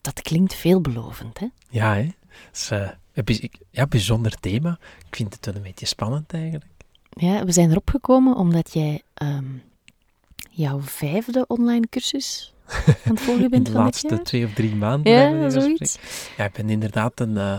Dat klinkt veelbelovend, hè? Ja, hè? Is eh, een ja, bijzonder thema. Ik vind het wel een beetje spannend eigenlijk. Ja, we zijn erop gekomen omdat jij ehm, jouw vijfde online cursus aan het volgen bent de van dit laatste twee of drie maanden. Ja, zoiets. Ja, ik ben inderdaad een eh,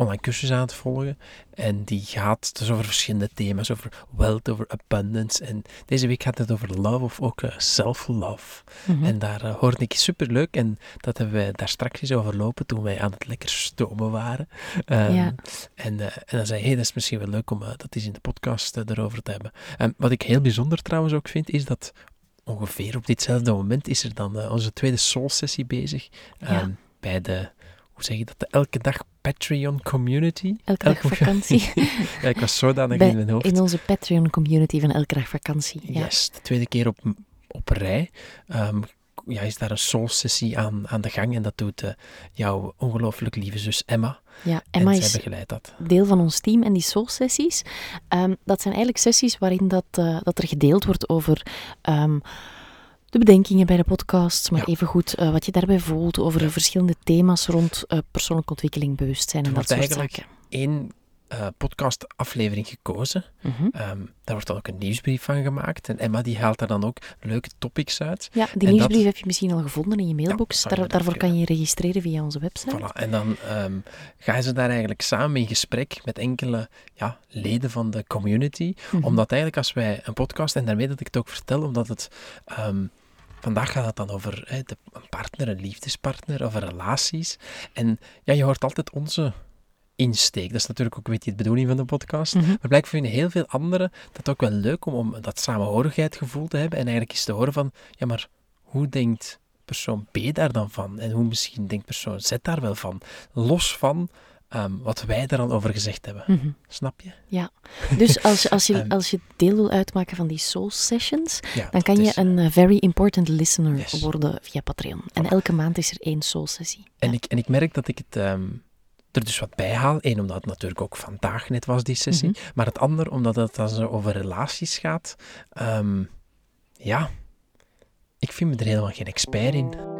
online cursus aan het volgen. En die gaat dus over verschillende thema's. Over wealth, over abundance. En deze week gaat het over love of ook eh, self-love. Mhm. En daar eh, hoorde ik superleuk. En dat hebben wij daar straks eens overlopen toen wij aan het lekker stomen waren. Ehm, Ja. en, eh, en dan zei hij, hey, dat is misschien wel leuk om dat eens in de podcast erover te hebben. En wat ik heel bijzonder trouwens ook vind, is dat ongeveer op ditzelfde moment is er dan onze tweede soul-sessie bezig. Ja. Ehm, bij de, hoe zeg je dat, de Elke Dag Patreon Community. Elke dag vakantie. ja, ik was zodanig Bij- in mijn hoofd. In onze Patreon-community van Elke dag vakantie. Ja. Yes, de tweede keer op, op rij. Ehm, ja, is daar een soul-sessie aan, aan de gang en dat doet eh, jouw ongelooflijk lieve zus Emma. ja, Emma en is zij begeleidt dat. deel van ons team en die soul-sessies, ehm, dat zijn eigenlijk sessies waarin dat, eh, dat er gedeeld wordt over ehm, de bedenkingen bij de podcasts, maar Ja. evengoed eh, wat je daarbij voelt over Ja. verschillende thema's rond eh, persoonlijke ontwikkeling, bewustzijn en dat soort eigenlijk zaken. één eh, podcastaflevering gekozen. Ehm, daar wordt dan ook een nieuwsbrief van gemaakt. En Emma die haalt daar dan ook leuke topics uit. Ja, die en nieuwsbrief dat- heb je misschien al gevonden in je mailbox. Daar, daarvoor kan je je registreren via onze website. Voilà. En dan ehm, gaan ze daar eigenlijk samen in gesprek met enkele ja, leden van de community. Mhm. Omdat eigenlijk als wij een podcast, en daarmee dat ik het ook vertel, omdat het... ehm, vandaag gaat het dan over hè, de, een partner, een liefdespartner, over relaties. En ja, je hoort altijd onze insteek. Dat is natuurlijk ook een beetje de bedoeling van de podcast. Mhm. Maar blijkbaar vinden heel veel anderen dat ook wel leuk om, om dat samenhorigheidsgevoel te hebben. En eigenlijk eens te horen van, ja, maar hoe denkt persoon B daar dan van? En hoe misschien denkt persoon Z daar wel van? Los van ehm, wat wij er al over gezegd hebben. Mhm. Snap je? Ja, dus als, als, je, als je deel wil uitmaken van die soul sessions, Ja, dan kan je is- een eh, very important listener Yes. worden via Patreon. En elke maand is er één soul sessie. En, Ja. ik, en ik merk dat ik het ehm, er dus wat bij haal. Eén, omdat het natuurlijk ook vandaag net was, die sessie. Mhm. Maar het ander, omdat het dan zo over relaties gaat. Ehm, ja, ik vind me er helemaal geen expert in.